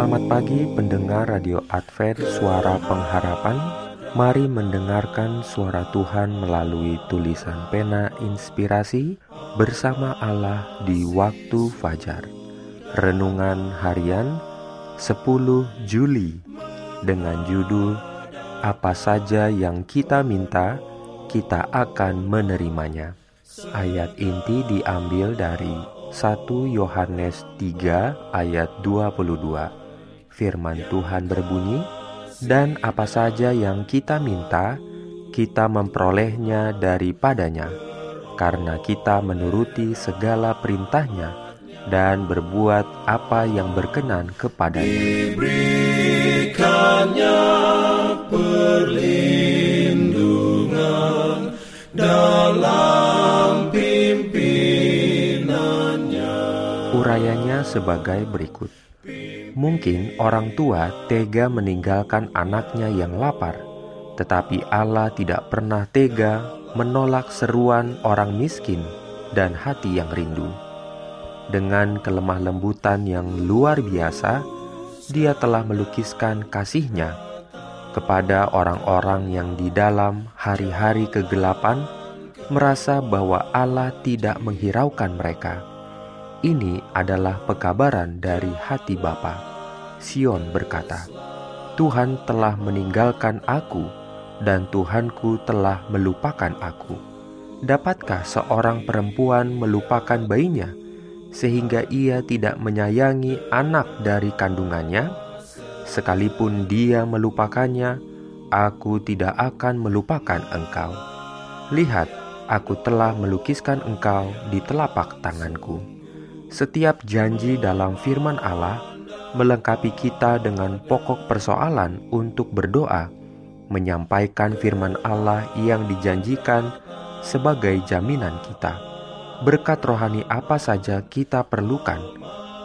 Selamat pagi pendengar Radio Advent Suara Pengharapan Mari mendengarkan suara Tuhan melalui tulisan pena inspirasi bersama Allah di waktu fajar. Renungan harian 10 Juli dengan judul Apa saja yang kita minta, kita akan menerimanya. Ayat inti diambil dari 1 Yohanes 3 ayat 22. Firman Tuhan berbunyi, dan apa saja yang kita minta, kita memperolehnya daripadanya, karena kita menuruti segala perintahnya dan berbuat apa yang berkenan kepadanya. Diberikannya perlindungan dalam pimpinannya. Urayanya sebagai berikut. Mungkin orang tua tega meninggalkan anaknya yang lapar, tetapi Allah tidak pernah tega menolak seruan orang miskin dan hati yang rindu. Dengan kelemah lembutan yang luar biasa, Dia telah melukiskan kasihnya kepada orang-orang yang di dalam hari-hari kegelapan merasa bahwa Allah tidak menghiraukan mereka ini adalah pekabaran dari hati Bapa. Sion berkata, Tuhan telah meninggalkan aku dan Tuhanku telah melupakan aku. Dapatkah seorang perempuan melupakan bayinya sehingga ia tidak menyayangi anak dari kandungannya? Sekalipun dia melupakannya, aku tidak akan melupakan engkau. Lihat, aku telah melukiskan engkau di telapak tanganku. Setiap janji dalam firman Allah melengkapi kita dengan pokok persoalan untuk berdoa, menyampaikan firman Allah yang dijanjikan sebagai jaminan kita. Berkat rohani apa saja kita perlukan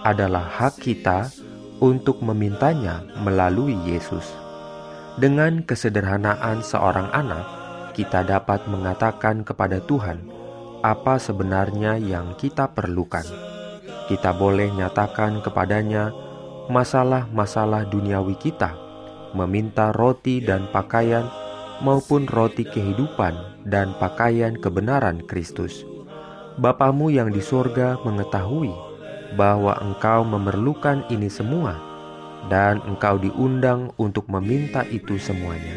adalah hak kita untuk memintanya melalui Yesus. Dengan kesederhanaan seorang anak, kita dapat mengatakan kepada Tuhan apa sebenarnya yang kita perlukan kita boleh nyatakan kepadanya masalah-masalah duniawi kita, meminta roti dan pakaian, maupun roti kehidupan dan pakaian kebenaran Kristus. Bapamu yang di sorga mengetahui bahwa engkau memerlukan ini semua, dan engkau diundang untuk meminta itu semuanya.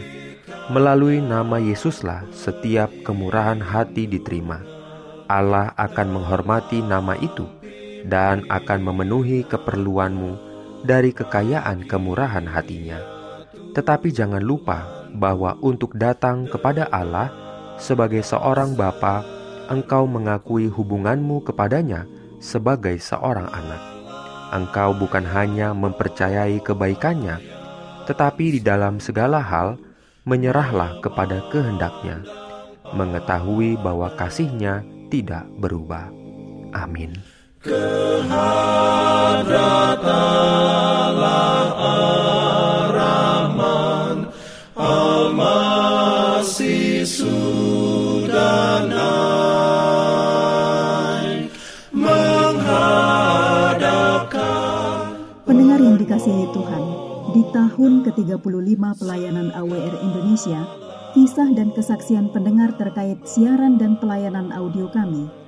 Melalui nama Yesuslah setiap kemurahan hati diterima. Allah akan menghormati nama itu dan akan memenuhi keperluanmu dari kekayaan kemurahan hatinya. Tetapi jangan lupa bahwa untuk datang kepada Allah sebagai seorang bapa, engkau mengakui hubunganmu kepadanya sebagai seorang anak. Engkau bukan hanya mempercayai kebaikannya, tetapi di dalam segala hal menyerahlah kepada kehendaknya, mengetahui bahwa kasihnya tidak berubah. Amin. Pendengar yang dikasihi Tuhan, di tahun ke-35 pelayanan AWR Indonesia, kisah dan kesaksian pendengar terkait siaran dan pelayanan audio kami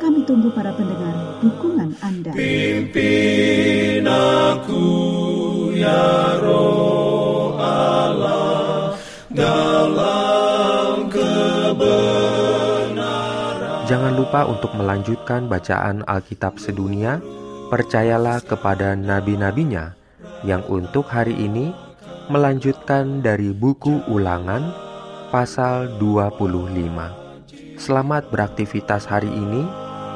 Kami tunggu para pendengar dukungan Anda. Pimpin aku ya roh Allah dalam kebenaran. Jangan lupa untuk melanjutkan bacaan Alkitab sedunia. Percayalah kepada nabi-nabinya yang untuk hari ini melanjutkan dari buku Ulangan pasal 25. Selamat beraktivitas hari ini.